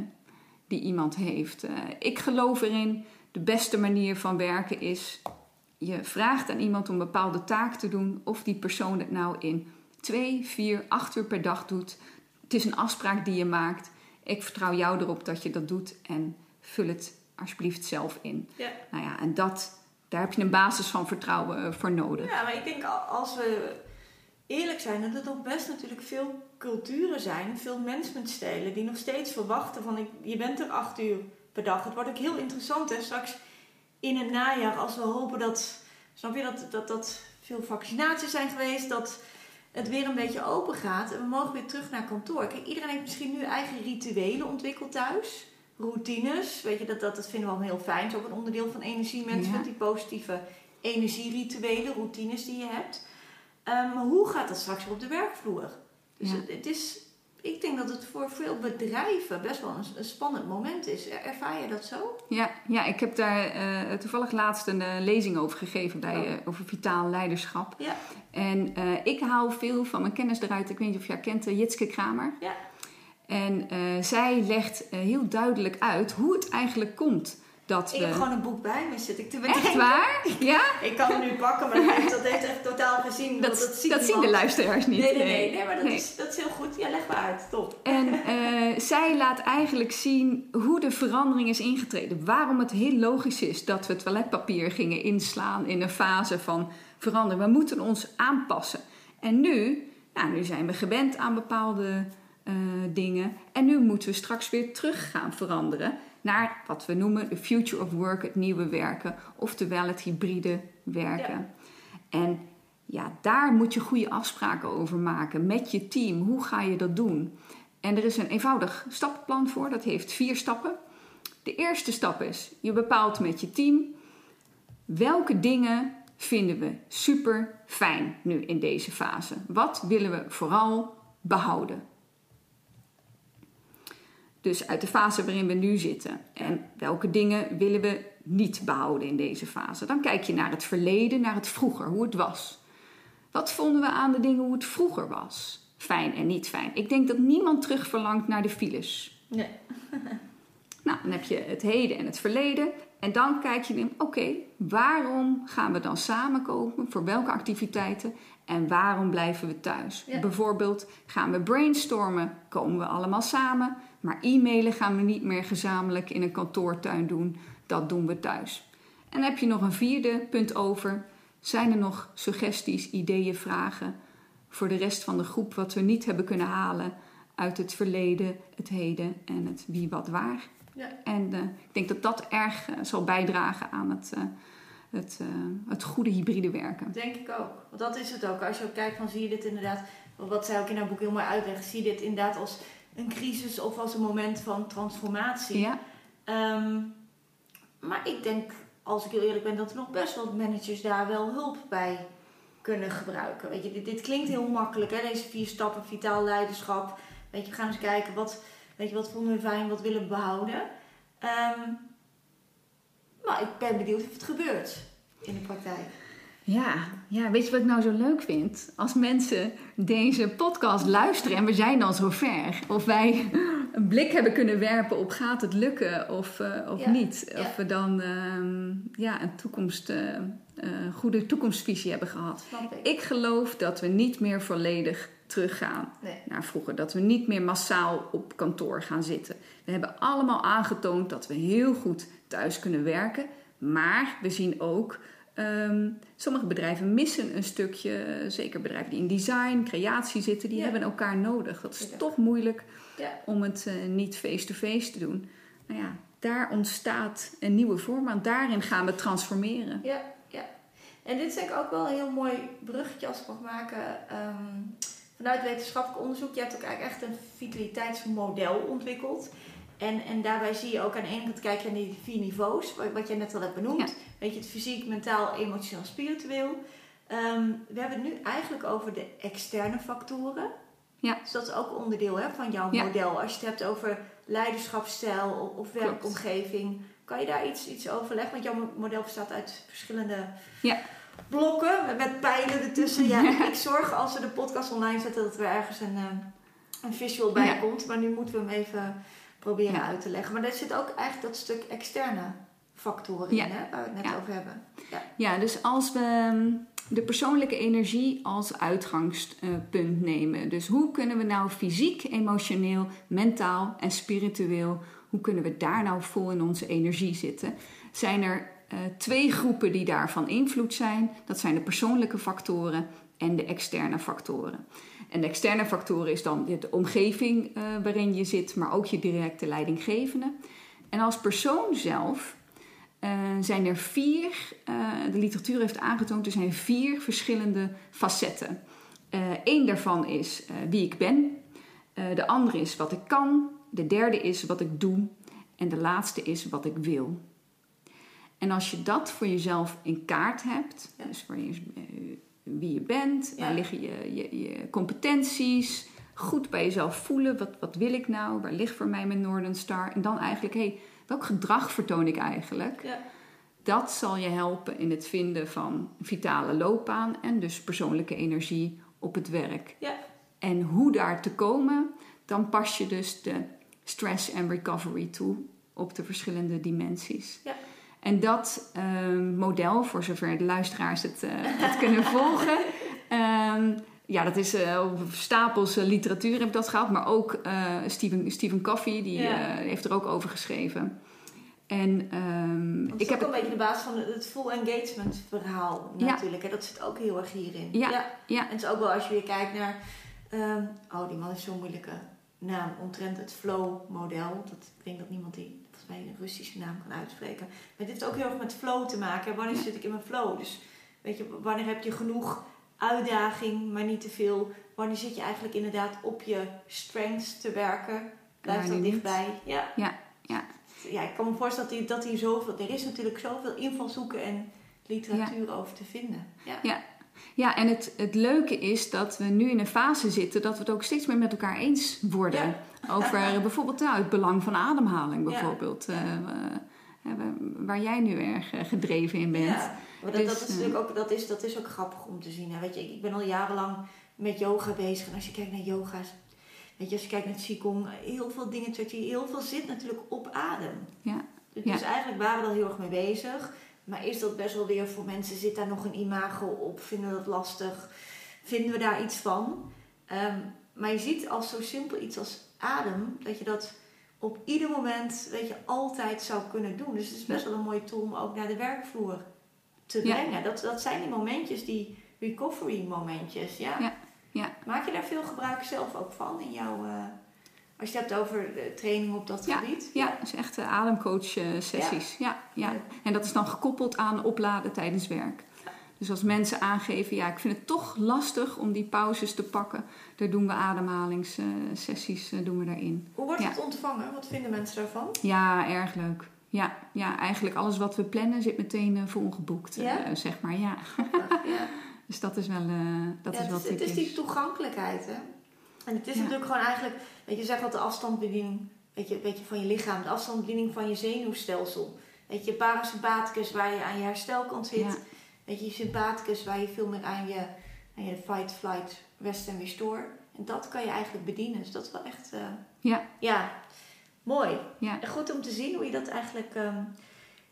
Speaker 2: die iemand heeft. Eh, ik geloof erin, de beste manier van werken is, je vraagt aan iemand om een bepaalde taak te doen, of die persoon het nou in twee, vier, acht uur per dag doet. Het is een afspraak die je maakt. Ik vertrouw jou erop dat je dat doet en vul het alsjeblieft zelf in.
Speaker 1: Ja.
Speaker 2: Nou ja, en dat, daar heb je een basis van vertrouwen eh, voor nodig.
Speaker 1: ja, maar ik denk al- als we eerlijk zijn, dat er toch best natuurlijk veel culturen zijn, veel managementstijlen die nog steeds verwachten van ik, je bent er acht uur per dag. Het wordt ook heel interessant hè, straks in het najaar als we hopen dat, snap je, dat, dat, dat veel vaccinaties zijn geweest, dat het weer een beetje open gaat en we mogen weer terug naar kantoor. Kijk, iedereen heeft misschien nu eigen rituelen ontwikkeld thuis. Routines, weet je, dat, dat, dat vinden we allemaal heel fijn. Het is ook een onderdeel van energiemanagement,
Speaker 2: Ja.
Speaker 1: die positieve energierituelen, routines die je hebt. Ehm, maar hoe gaat dat straks weer op de werkvloer? Dus
Speaker 2: Ja.
Speaker 1: het, het is, ik denk dat het voor veel bedrijven best wel een, spannend moment is. Er- Ervaar je dat zo?
Speaker 2: Ja, ja ik heb daar eh, toevallig laatst een eh, lezing over gegeven bij,
Speaker 1: Oh.
Speaker 2: eh, over vitaal leiderschap.
Speaker 1: Ja.
Speaker 2: En ik haal veel van mijn kennis eruit. Ik weet niet of jij kent Jitske Kramer.
Speaker 1: Ja.
Speaker 2: En zij legt heel duidelijk uit hoe het eigenlijk komt dat
Speaker 1: Ik
Speaker 2: we...
Speaker 1: heb gewoon een boek bij me, zit ik te
Speaker 2: Echt waar? Ja?
Speaker 1: Ik kan hem nu pakken, maar dat heeft, dat heeft echt totaal gezien.
Speaker 2: Dat, dat,
Speaker 1: ziet
Speaker 2: zien de luisteraars niet.
Speaker 1: Nee, nee, nee, nee, maar dat,
Speaker 2: Nee.
Speaker 1: Is, dat is heel goed. Ja, leg maar uit. Top.
Speaker 2: En eh, zij laat eigenlijk zien hoe de verandering is ingetreden. Waarom het heel logisch is dat we toiletpapier gingen inslaan in een fase van verandering. We moeten ons aanpassen. En nu, nou, nu zijn we gewend aan bepaalde eh, dingen. En nu moeten we straks weer terug gaan veranderen naar wat we noemen de future of work, het nieuwe werken. Oftewel het hybride werken. En ja, daar moet je goede afspraken over maken met je team. Hoe ga je dat doen? En er is een eenvoudig stappenplan voor. Dat heeft vier stappen. De eerste stap is, je bepaalt met je team welke dingen vinden we super fijn nu in deze fase. Wat willen we vooral behouden? Dus uit de fase waarin we nu zitten. En welke dingen willen we niet behouden in deze fase? Dan kijk je naar het verleden, naar het vroeger, hoe het was. Wat vonden we aan de dingen hoe het vroeger was? Fijn en niet fijn. Ik denk dat niemand terug verlangt naar de files.
Speaker 1: Nee.
Speaker 2: Nou, dan heb je het heden en het verleden. En dan kijk je in, oké, waarom gaan we dan samenkomen? Voor welke activiteiten? En waarom blijven we thuis?
Speaker 1: Ja.
Speaker 2: Bijvoorbeeld gaan we brainstormen, komen we allemaal samen. Maar e-mailen gaan we niet meer gezamenlijk in een kantoortuin doen. Dat doen we thuis. En heb je nog een vierde punt over. Zijn er nog suggesties, ideeën, vragen voor de rest van de groep wat we niet hebben kunnen halen uit het verleden, het heden en het wie, wat, waar?
Speaker 1: Ja.
Speaker 2: En eh, ik denk dat dat erg eh, zal bijdragen aan het, eh, het, het goede hybride werken.
Speaker 1: Denk ik ook. Want dat is het ook. Als je ook kijkt, van zie je dit inderdaad, wat zij ook in haar boek heel mooi uitlegt, zie je dit inderdaad als een crisis of als een moment van transformatie.
Speaker 2: Ja,
Speaker 1: Ehm, maar ik denk, als ik heel eerlijk ben, dat er nog best wel managers daar wel hulp bij kunnen gebruiken. Weet je, dit, dit klinkt heel makkelijk, hè? deze vier stappen, vitaal leiderschap. Weet je, we gaan eens kijken, wat, weet je, wat vonden we fijn, wat willen we behouden. Ehm, Maar ik ben benieuwd of het gebeurt in de praktijk.
Speaker 2: Ja, ja, weet je wat ik nou zo leuk vind? Als mensen deze podcast luisteren en we zijn dan zo ver. Of wij een blik hebben kunnen werpen op gaat het lukken of, uh, of
Speaker 1: Ja,
Speaker 2: niet.
Speaker 1: ja.
Speaker 2: Of we dan ehm, ja, een toekomst, eh, eh, goede toekomstvisie hebben gehad.
Speaker 1: Ik.
Speaker 2: Ik geloof dat we niet meer volledig teruggaan
Speaker 1: Nee.
Speaker 2: naar vroeger. Dat we niet meer massaal op kantoor gaan zitten. We hebben allemaal aangetoond dat we heel goed thuis kunnen werken. Maar we zien ook, ehm, sommige bedrijven missen een stukje, eh, zeker bedrijven die in design, creatie zitten, die
Speaker 1: Ja.
Speaker 2: hebben elkaar nodig. Dat is
Speaker 1: Ja.
Speaker 2: toch moeilijk
Speaker 1: Ja.
Speaker 2: om het eh, niet face-to-face te doen. Nou ja, daar ontstaat een nieuwe vorm aan. Daarin gaan we transformeren.
Speaker 1: Ja, ja. En dit is denk ik ook wel een heel mooi bruggetje als ik mag maken. ehm, vanuit wetenschappelijk onderzoek, je hebt ook eigenlijk echt een vitaliteitsmodel ontwikkeld. En, en daarbij zie je ook aan de ene kant kijk je naar die vier niveaus, wat, je net al hebt benoemd.
Speaker 2: Ja.
Speaker 1: Weet je, het fysiek, mentaal, emotioneel, spiritueel. Ehm, we hebben het nu eigenlijk over de externe factoren.
Speaker 2: Ja.
Speaker 1: Dus dat is ook onderdeel hè, van jouw
Speaker 2: Ja.
Speaker 1: model. Als je het hebt over leiderschapsstijl of, werkomgeving. Kan je daar iets, iets over leggen? Want jouw model bestaat uit verschillende
Speaker 2: Ja.
Speaker 1: blokken met- pijlen ertussen. Ja, ik, ik zorg als we de podcast online zetten dat er ergens een, eh, een visual bij komt. Maar nu moeten we hem even proberen
Speaker 2: Ja.
Speaker 1: uit te leggen. Maar daar zit ook eigenlijk dat stuk externe factoren
Speaker 2: Ja.
Speaker 1: in, hè, waar we het net
Speaker 2: Ja.
Speaker 1: over hebben. Ja.
Speaker 2: Ja, dus als we ehm, de persoonlijke energie als uitgangspunt nemen. Dus hoe kunnen we nou fysiek, emotioneel, mentaal en spiritueel, hoe kunnen we daar nou vol in onze energie zitten? Zijn er eh, twee groepen die daarvan invloed zijn. Dat zijn de persoonlijke factoren en de externe factoren. En de externe factoren is dan de omgeving eh, waarin je zit, maar ook je directe leidinggevende. En als persoon zelf eh, zijn er vier, eh, de literatuur heeft aangetoond, er zijn vier verschillende facetten. Eén daarvan is wie ik ben, de andere is wat ik kan, de derde is wat ik doe en de laatste is wat ik wil. En als je dat voor jezelf in kaart hebt, dus waar je, wie je bent, waar liggen je, je, je competenties, goed bij jezelf voelen, wat, wat wil ik nou, waar ligt voor mij mijn Northern Star, en dan eigenlijk, hé, hey, welk gedrag vertoon ik eigenlijk?
Speaker 1: Ja.
Speaker 2: Dat zal je helpen in het vinden van vitale loopbaan en dus persoonlijke energie op het werk.
Speaker 1: Ja.
Speaker 2: En hoe daar te komen, dan pas je dus de stress en recovery toe op de verschillende dimensies.
Speaker 1: Ja.
Speaker 2: En dat ehm, model, voor zover de luisteraars het, eh, het kunnen volgen, ehm, ja, dat is op stapels eh, literatuur heb ik dat gehad, maar ook Stephen, Stephen Covey, die
Speaker 1: Ja.
Speaker 2: heeft er ook over geschreven. En ehm, ik
Speaker 1: is
Speaker 2: heb
Speaker 1: ook een beetje de basis van het full engagement verhaal
Speaker 2: Ja.
Speaker 1: natuurlijk. Hè? Dat zit ook heel erg hierin.
Speaker 2: Ja. ja,
Speaker 1: En het is ook wel als je weer kijkt naar... oh, die man heeft zo'n moeilijke naam. Omtrent het flow-model. Dat, ik denk dat niemand die mij een Russische naam kan uitspreken. Maar dit heeft ook heel erg met flow te maken. Wanneer zit ik in mijn flow? Dus weet je, wanneer heb je genoeg uitdaging, maar niet te veel? Wanneer zit je eigenlijk inderdaad op je strengths te werken?
Speaker 2: Wanneer niet?
Speaker 1: dichtbij? Ja.
Speaker 2: Ja, ja.
Speaker 1: Ja, ik kan me voorstellen dat hier, dat hier zoveel... Er is natuurlijk zoveel invalshoeken en literatuur over te vinden. Ja.
Speaker 2: Ja, en het, het leuke is dat we nu in een fase zitten dat we het ook steeds meer met elkaar eens worden. Over bijvoorbeeld nou, het belang van ademhaling,
Speaker 1: Ja.
Speaker 2: bijvoorbeeld. eh, waar jij nu erg eh, gedreven in bent.
Speaker 1: Ja, maar dat,
Speaker 2: Dus,
Speaker 1: dat, is
Speaker 2: eh,
Speaker 1: natuurlijk ook, dat, is, dat is ook grappig om te zien. Hè. Weet je, ik, ben al jarenlang met yoga bezig. En als je kijkt naar yoga's, weet je, als je kijkt naar Qigong, heel veel dingen, je heel veel zit natuurlijk op adem.
Speaker 2: Ja.
Speaker 1: Dus,
Speaker 2: Ja.
Speaker 1: eigenlijk waren we er heel erg mee bezig. Maar is dat best wel weer voor mensen, zit daar nog een imago op? Vinden we dat lastig? Vinden we daar iets van? Ehm, maar je ziet als zo simpel iets als adem, dat je dat op ieder moment, weet je, altijd zou kunnen doen. Dus het is best wel een mooie tool om ook naar de werkvloer te
Speaker 2: Ja.
Speaker 1: brengen. Dat, dat zijn die momentjes, die recovery momentjes. Ja?
Speaker 2: Ja, ja.
Speaker 1: Maak je daar veel gebruik zelf ook van in jouw... eh, als je het hebt over training op dat gebied?
Speaker 2: Ja, dat is echt uh, ademcoach eh, sessies. Ja. Ja, En dat is dan gekoppeld aan opladen tijdens werk. Dus als mensen aangeven, ja, ik vind het toch lastig om die pauzes te pakken, daar doen we ademhalingssessies uh, doen we daarin.
Speaker 1: Hoe wordt het ontvangen? Wat vinden mensen daarvan?
Speaker 2: Ja, erg leuk. Ja, ja, eigenlijk alles wat we plannen zit meteen uh, volgeboekt,
Speaker 1: Ja?
Speaker 2: zeg maar. Ja.
Speaker 1: ja.
Speaker 2: dus dat is wel, uh, dat
Speaker 1: ja,
Speaker 2: is wel
Speaker 1: het, is, het is die toegankelijkheid, hè? En het is
Speaker 2: Ja.
Speaker 1: natuurlijk gewoon eigenlijk, weet je, zeg wat de afstandsbediening, weet je, weet je, van je lichaam, de afstandsbediening van je zenuwstelsel. Weet je, parasympathicus waar je aan je herstelkant zit.
Speaker 2: Ja.
Speaker 1: Weet je, je sympathicus waar je veel meer aan je, aan je fight, flight, rest en restore. En dat kan je eigenlijk bedienen. Dus dat is wel echt... eh,
Speaker 2: Ja.
Speaker 1: Ja, mooi.
Speaker 2: Ja.
Speaker 1: En goed om te zien hoe je dat eigenlijk ehm,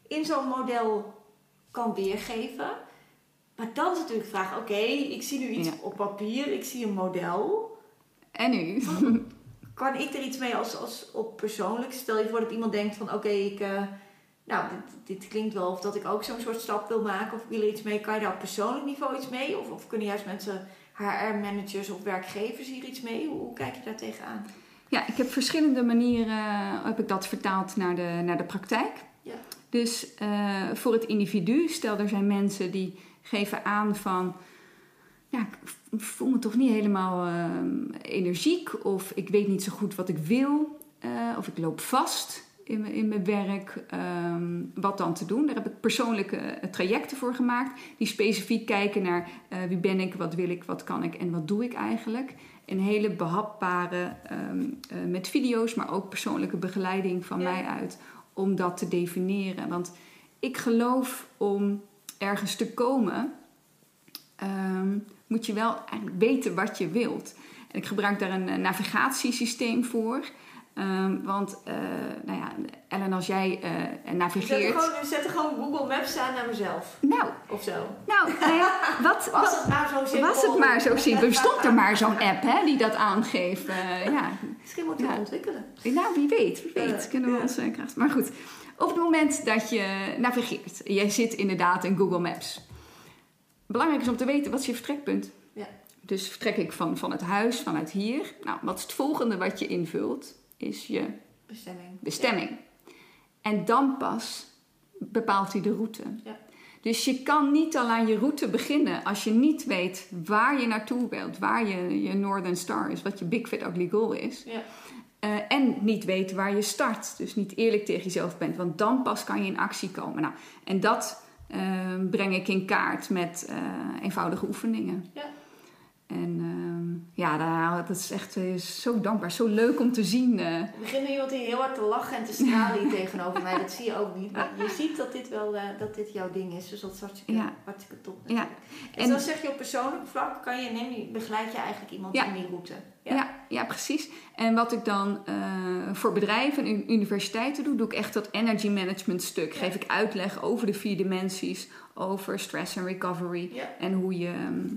Speaker 1: in zo'n model kan weergeven. Maar dan is natuurlijk de vraag, oké, ik zie nu iets
Speaker 2: Ja.
Speaker 1: op papier, ik zie een model.
Speaker 2: En nu?
Speaker 1: Kan ik er iets mee als, als op persoonlijk? Stel je voor dat iemand denkt van, oké, ik... eh, nou, dit, dit klinkt wel of dat ik ook zo'n soort stap wil maken of wil er iets mee. Kan je daar op persoonlijk niveau iets mee? Of, of kunnen juist mensen, HR-managers of werkgevers hier iets mee? Hoe, hoe kijk je daar tegenaan?
Speaker 2: Ja, ik heb verschillende manieren eh, heb ik dat vertaald naar de, naar de praktijk.
Speaker 1: Ja.
Speaker 2: Dus eh, voor het individu, stel er zijn mensen die geven aan van, ja, ik voel me toch niet helemaal eh, energiek of ik weet niet zo goed wat ik wil eh, of ik loop vast in, mijn- in mijn werk, ehm, wat dan te doen. Daar heb ik persoonlijke eh, trajecten voor gemaakt die specifiek kijken naar eh, wie ben ik, wat wil ik, wat kan ik en wat doe ik eigenlijk. Een hele behapbare, ehm, eh, met video's, maar ook persoonlijke begeleiding van
Speaker 1: Ja.
Speaker 2: mij uit om dat te definiëren. Want ik geloof om ergens te komen, ehm, moet je wel eigenlijk weten wat je wilt. En ik gebruik daar een, eh, navigatiesysteem voor. Ehm, want, eh, nou ja, Ellen, als jij
Speaker 1: We zetten,
Speaker 2: navigeert.
Speaker 1: gewoon, we zetten gewoon Google Maps aan naar mezelf.
Speaker 2: Nou,
Speaker 1: Of zo.
Speaker 2: nou, nou ja, wat,
Speaker 1: Was
Speaker 2: wat-
Speaker 1: het maar zo simpel?
Speaker 2: was het maar zo simpel? Er stond er maar zo'n app hè, die dat aangeeft. Ja,
Speaker 1: Misschien moet je
Speaker 2: Ja.
Speaker 1: ontwikkelen.
Speaker 2: Nou, wie weet, wie weet. Kunnen we eh, kracht. Maar goed, op het moment dat je navigeert, jij zit inderdaad in Google Maps. Belangrijk is om te weten, wat is je vertrekpunt?
Speaker 1: Ja.
Speaker 2: Dus vertrek ik van, van het huis, vanuit hier. Nou, wat is het volgende wat je invult? Is je
Speaker 1: Bestemming.
Speaker 2: bestemming. En dan pas bepaalt hij de route.
Speaker 1: Ja.
Speaker 2: Dus je kan niet al aan je route beginnen als je niet weet waar je naartoe wilt, waar je, je Northern Star is, wat je Big Fit Ugly Goal is.
Speaker 1: Ja.
Speaker 2: Eh, en niet weet waar je start. Dus niet eerlijk tegen jezelf bent, want dan pas kan je in actie komen. Nou, en dat breng ik in kaart met eh, eenvoudige oefeningen.
Speaker 1: Ja.
Speaker 2: En ehm, ja, dat is echt eh, zo dankbaar, zo leuk om te zien. eh.
Speaker 1: Er begint nu iemand heel hard te lachen en te stralen hier tegenover mij. Dat zie je ook niet. Maar je ziet dat dit wel eh, dat dit jouw ding is. Dus dat is hartstikke,
Speaker 2: Ja.
Speaker 1: hartstikke top.
Speaker 2: Ja.
Speaker 1: En,
Speaker 2: En-
Speaker 1: dan zeg je op persoonlijk vlak, kan je, neem je, begeleid je eigenlijk iemand
Speaker 2: Ja.
Speaker 1: in die route.
Speaker 2: Ja. Ja, precies. En wat ik dan eh, voor bedrijven en universiteiten doe, doe ik echt dat energy management stuk.
Speaker 1: Ja.
Speaker 2: Geef ik uitleg over de vier dimensies, over stress en recovery
Speaker 1: Ja.
Speaker 2: en hoe je, ehm, eh,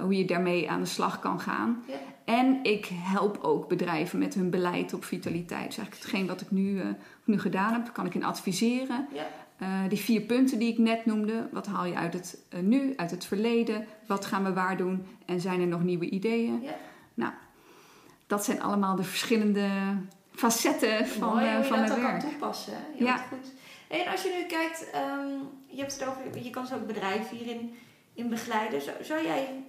Speaker 2: hoe je daarmee aan de slag kan gaan.
Speaker 1: Ja.
Speaker 2: En ik help ook bedrijven met hun beleid op vitaliteit. Dus eigenlijk hetgeen wat ik nu, eh, nu gedaan heb, kan ik in adviseren.
Speaker 1: Ja.
Speaker 2: Eh, die vier punten die ik net noemde, wat haal je uit het eh, nu, uit het verleden? Wat gaan we waar doen? En zijn er nog nieuwe ideeën?
Speaker 1: Ja.
Speaker 2: Nou, dat zijn allemaal de verschillende facetten van,
Speaker 1: Mooi
Speaker 2: eh,
Speaker 1: hoe je
Speaker 2: van
Speaker 1: dat
Speaker 2: mijn
Speaker 1: kan toepassen.
Speaker 2: Ja.
Speaker 1: Goed. En als je nu kijkt, ehm, je hebt het over, je kan zo ook bedrijven hierin in begeleiden. Zou, zou jij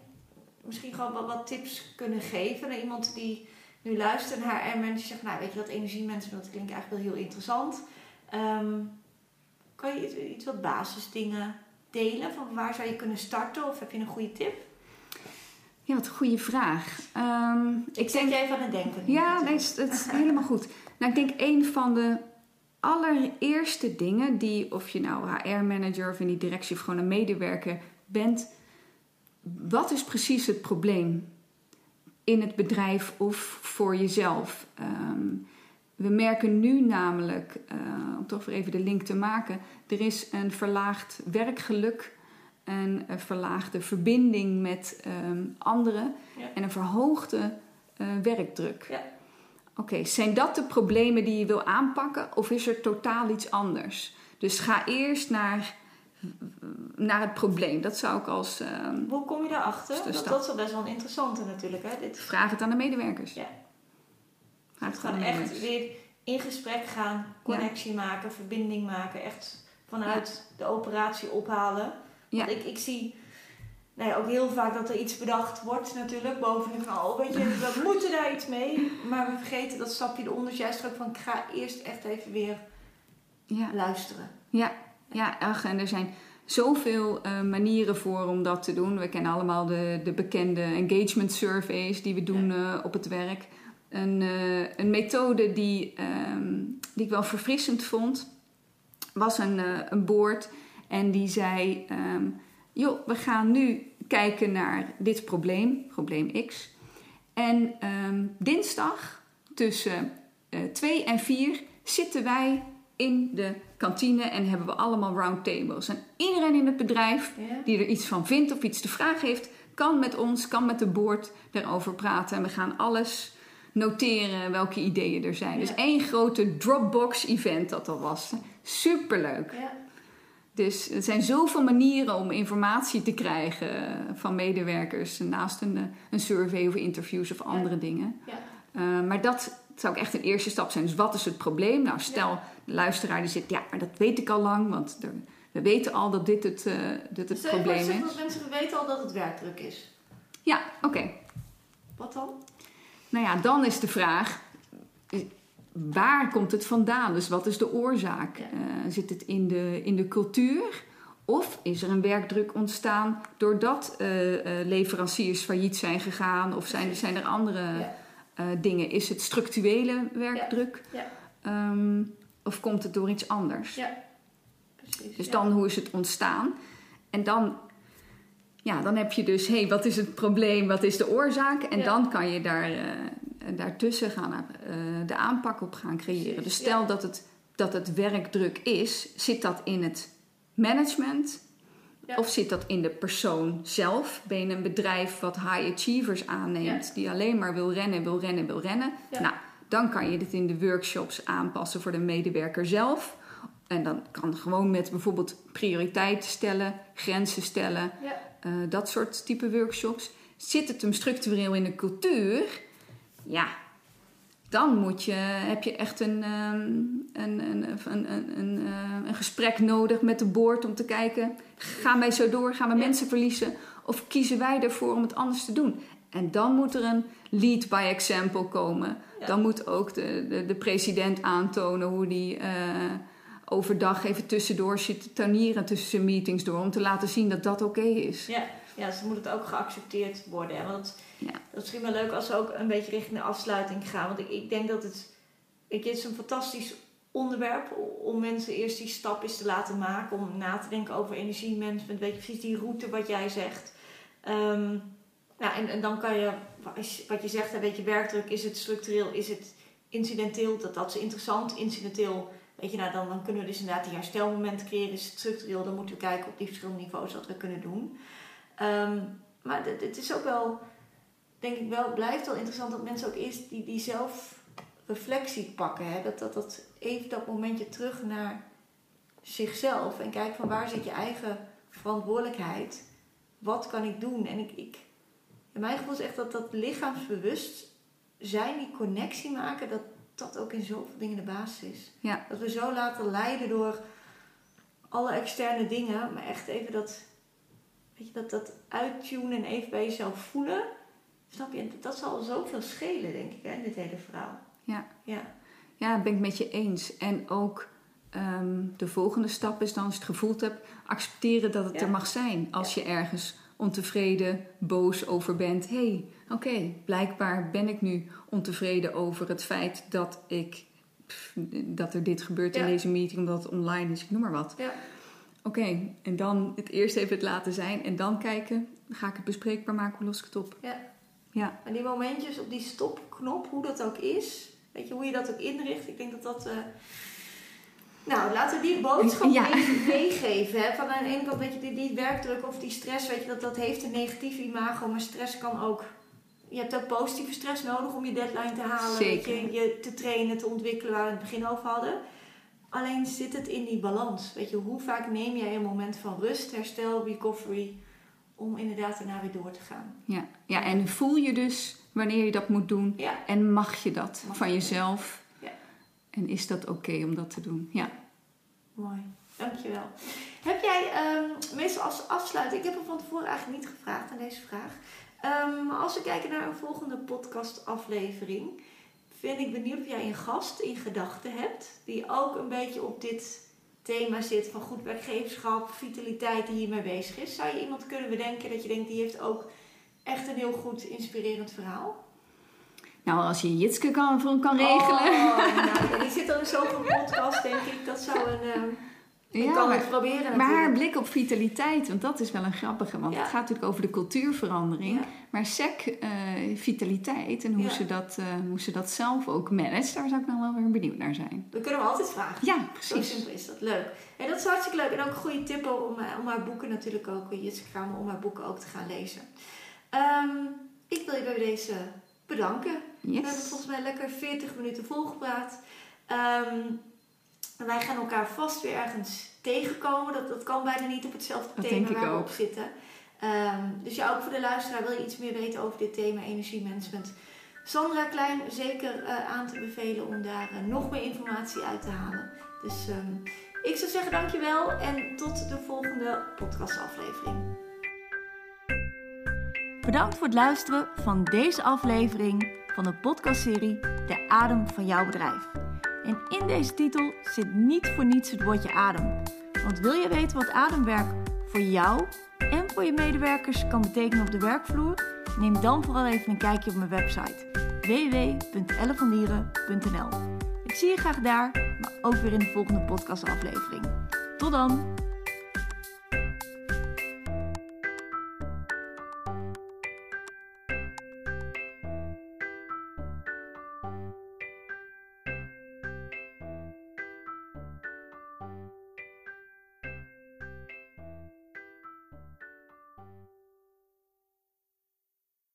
Speaker 1: misschien gewoon wat, wat tips kunnen geven aan iemand die nu luistert naar HR mensen zegt, nou weet je dat energiemanagement, dat klinkt eigenlijk wel heel interessant. Ehm, kan je iets, iets wat basisdingen delen? Van waar zou je kunnen starten? Of heb je een goede tip?
Speaker 2: Ja, wat een goede vraag. Ehm,
Speaker 1: Ik zet je even aan het denken.
Speaker 2: Ja, nee, het is helemaal goed. Nou, ik denk een van de allereerste dingen die, of je nou HR-manager of in die directie of gewoon een medewerker bent, wat is precies het probleem in het bedrijf of voor jezelf? Ehm, we merken nu namelijk, eh, om toch weer even de link te maken, er is een verlaagd werkgeluk, een, eh, verlaagde verbinding met ehm, anderen
Speaker 1: Ja.
Speaker 2: en een verhoogde eh, werkdruk.
Speaker 1: Ja.
Speaker 2: Oké, zijn dat de problemen die je wil aanpakken of is er totaal iets anders? Dus ga eerst naar, naar het probleem. Dat zou ik als. ehm,
Speaker 1: Hoe kom je daarachter?
Speaker 2: Dat
Speaker 1: Dat, is wel best wel een interessante natuurlijk. Hè? Dit
Speaker 2: vraag het aan de medewerkers.
Speaker 1: Ja.
Speaker 2: Vraag het
Speaker 1: Gewoon echt weer in gesprek gaan, connectie maken, verbinding maken. Echt vanuit de operatie ophalen.
Speaker 2: Ja.
Speaker 1: Want ik, ik zie nou ja, ook heel vaak dat er iets bedacht wordt natuurlijk. Boven de knal, weet je, we moeten daar iets mee. Maar we vergeten dat stapje eronder. Dus juist ook van, ik ga eerst echt even weer
Speaker 2: Ja.
Speaker 1: luisteren.
Speaker 2: Ja, ja ach, en er zijn zoveel eh, manieren voor om dat te doen. We kennen allemaal de, de bekende engagement surveys die we doen eh, op het werk. Een, eh, een methode die, ehm, die ik wel verfrissend vond. was een, een board en die zei: ehm, joh, we gaan nu kijken naar dit probleem, probleem X. En ehm, dinsdag tussen uh, 2 en 4 zitten wij in de kantine en hebben we allemaal roundtables. En iedereen in het bedrijf die er iets van vindt of iets te vragen heeft, kan met ons, kan met de board erover praten. En we gaan alles noteren welke ideeën er zijn. Dus één grote Dropbox-event dat dat was. Superleuk. Ja. Dus er zijn zoveel manieren om informatie te krijgen van medewerkers naast een, een survey of interviews of andere dingen. Ja. Uh, maar dat zou ook echt een eerste stap zijn. Dus wat is het probleem? Nou, stel, de luisteraar die zit, ja, maar dat weet ik al lang, want er, we weten al dat dit het, uh, dit het probleem is.
Speaker 1: Dat mensen weten al dat het werkdruk is.
Speaker 2: Ja, oké.
Speaker 1: Wat dan?
Speaker 2: Nou ja, dan is de vraag: waar komt het vandaan? Dus wat is de oorzaak? Uh, zit het in de, in de cultuur? Of is er een werkdruk ontstaan doordat uh, leveranciers failliet zijn gegaan? Of zijn, zijn er andere ja. dingen? Is het structurele werkdruk? Ja. Ja. Um, of komt het door iets anders? Ja, precies. Dus dan hoe is het ontstaan? En dan ja, dan heb je dus, hé, hey, wat is het probleem, wat is de oorzaak? En dan kan je daar, uh, daartussen gaan, uh, de aanpak op gaan creëren. Dus stel dat, het, dat het werkdruk is, zit dat in het management? Of zit dat in de persoon zelf? Ben je een bedrijf wat high achievers aanneemt, die alleen maar wil rennen, wil rennen, wil rennen? Nou, dan kan je dit in de workshops aanpassen voor de medewerker zelf. En dan kan gewoon met bijvoorbeeld prioriteiten stellen, grenzen stellen. Ja. Eh, dat soort type workshops. Zit het hem structureel in de cultuur? Ja, dan moet je, heb je echt een, ehm, een, een, een, een, eh, een, gesprek nodig met de board om te kijken: gaan wij zo door? Gaan we mensen verliezen? Of kiezen wij ervoor om het anders te doen? En dan moet er een lead by example komen. Dan moet ook de, de, de, president aantonen hoe die. Uh, overdag even tussendoor zitten tuinieren tussen zijn meetings door. Om te laten zien dat dat oké is.
Speaker 1: Ja, ja, dus moet het ook geaccepteerd worden. Hè? Want ja. dat is misschien wel leuk als we ook een beetje richting de afsluiting gaan. Want ik, ik denk dat het... Ik, het is een fantastisch onderwerp om mensen eerst die stap eens te laten maken. Om na te denken over energiemanagement. Weet je precies die route wat jij zegt. Um, nou, en, dan kan je, wat je zegt, een beetje werkdruk. Is het structureel? Is het incidenteel? Dat, dat is interessant. Incidenteel Weet je, nou, dan, dan kunnen we dus inderdaad die herstelmomenten creëren. Is het structureel, dan moeten we kijken op die verschillende niveaus wat we kunnen doen. Um, maar het is ook wel, denk ik wel, blijft wel interessant dat mensen ook eerst die, die zelfreflectie pakken. Hè? Dat, dat, dat even dat momentje terug naar zichzelf en kijken van waar zit je eigen verantwoordelijkheid. Wat kan ik doen? En ik, ik, in mijn gevoel is echt dat dat lichaamsbewust zijn, die connectie maken, dat, dat ook in zoveel dingen de basis is. Ja. Dat we zo laten leiden door alle externe dingen, maar echt even dat, weet je, dat, dat uittunen en even bij jezelf voelen. Snap je? Dat zal zoveel schelen, denk ik, hè, in dit hele verhaal.
Speaker 2: Ja. Ja, ja ben ik met je eens. En ook ehm, de volgende stap is dan, als je het gevoeld hebt, accepteren dat het er mag zijn. Als je ergens ontevreden, boos over bent. Hé, hey, oké, blijkbaar ben ik nu ontevreden over het feit dat ik dat er dit gebeurt in deze meeting omdat het online is, ik noem maar wat. Ja. Oké, en dan het eerst even het laten zijn en dan kijken, ga ik het bespreekbaar maken, hoe los ik het op? Ja.
Speaker 1: ja. En die momentjes op die stopknop, hoe dat ook is, weet je, hoe je dat ook inricht, ik denk dat dat. Uh, nou, laten we die boodschap ja. meegeven. Hè? Van aan de ene kant, weet je, die, die werkdruk of die stress, weet je, dat, dat heeft een negatief imago, maar stress kan ook je hebt ook positieve stress nodig om je deadline te halen. Zeker. Je, je te trainen, te ontwikkelen waar we het begin over hadden. Alleen zit het in die balans. Weet je, hoe vaak neem jij een moment van rust, herstel, recovery, om inderdaad daarna weer door te gaan.
Speaker 2: Ja, ja en voel je dus wanneer je dat moet doen ja. en mag je dat van jezelf? En is dat oké om dat te doen? Ja.
Speaker 1: Mooi, dankjewel. Heb jij um, meestal als afsluiting, ik heb er van tevoren eigenlijk niet gevraagd aan deze vraag. Um, als we kijken naar een volgende podcastaflevering, vind ik benieuwd of jij een gast in gedachten hebt. Die ook een beetje op dit thema zit van goed werkgeverschap, vitaliteit die hiermee bezig is. Zou je iemand kunnen bedenken dat je denkt, die heeft ook echt een heel goed inspirerend verhaal?
Speaker 2: Nou, als je Jitske kan, kan regelen.
Speaker 1: Oh, nou, die zit al in zoveel podcast, denk ik. Dat zou een... Um, Ik kan het proberen
Speaker 2: Maar haar blik op vitaliteit, want dat is wel een grappige. Want
Speaker 1: Ja.
Speaker 2: het gaat natuurlijk over de cultuurverandering.
Speaker 1: Ja.
Speaker 2: Maar SEC, eh, vitaliteit en hoe,
Speaker 1: Ja.
Speaker 2: ze dat, eh, hoe ze dat zelf ook managt, daar zou ik nou wel weer benieuwd naar zijn.
Speaker 1: We kunnen hem altijd vragen.
Speaker 2: Ja,
Speaker 1: Zo
Speaker 2: precies.
Speaker 1: simpel is dat. Leuk. En dat is hartstikke leuk. En ook een goede tip ook om, eh, om haar boeken natuurlijk ook, je Instagram, om haar boeken ook te gaan lezen. Ehm, ik wil je bij deze bedanken. We hebben volgens mij lekker 40 minuten volgepraat. Ehm, wij gaan elkaar vast weer ergens tegenkomen. Dat, dat kan bijna niet op hetzelfde
Speaker 2: Dat
Speaker 1: thema waar we op zitten. Ehm, dus ja, ook voor de luisteraar wil je iets meer weten over dit thema energiemanagement. Sandra Klein zeker eh, aan te bevelen om daar eh, nog meer informatie uit te halen. Dus ehm, ik zou zeggen dankjewel en tot de volgende podcastaflevering. Bedankt voor het luisteren van deze aflevering van de podcastserie De Adem van jouw bedrijf. En in deze titel zit niet voor niets het woordje adem. Want wil je weten wat ademwerk voor jou en voor je medewerkers kan betekenen op de werkvloer? Neem dan vooral even een kijkje op mijn website www.ellevandieren.nl Ik zie je graag daar, maar ook weer in de volgende podcastaflevering. Tot dan!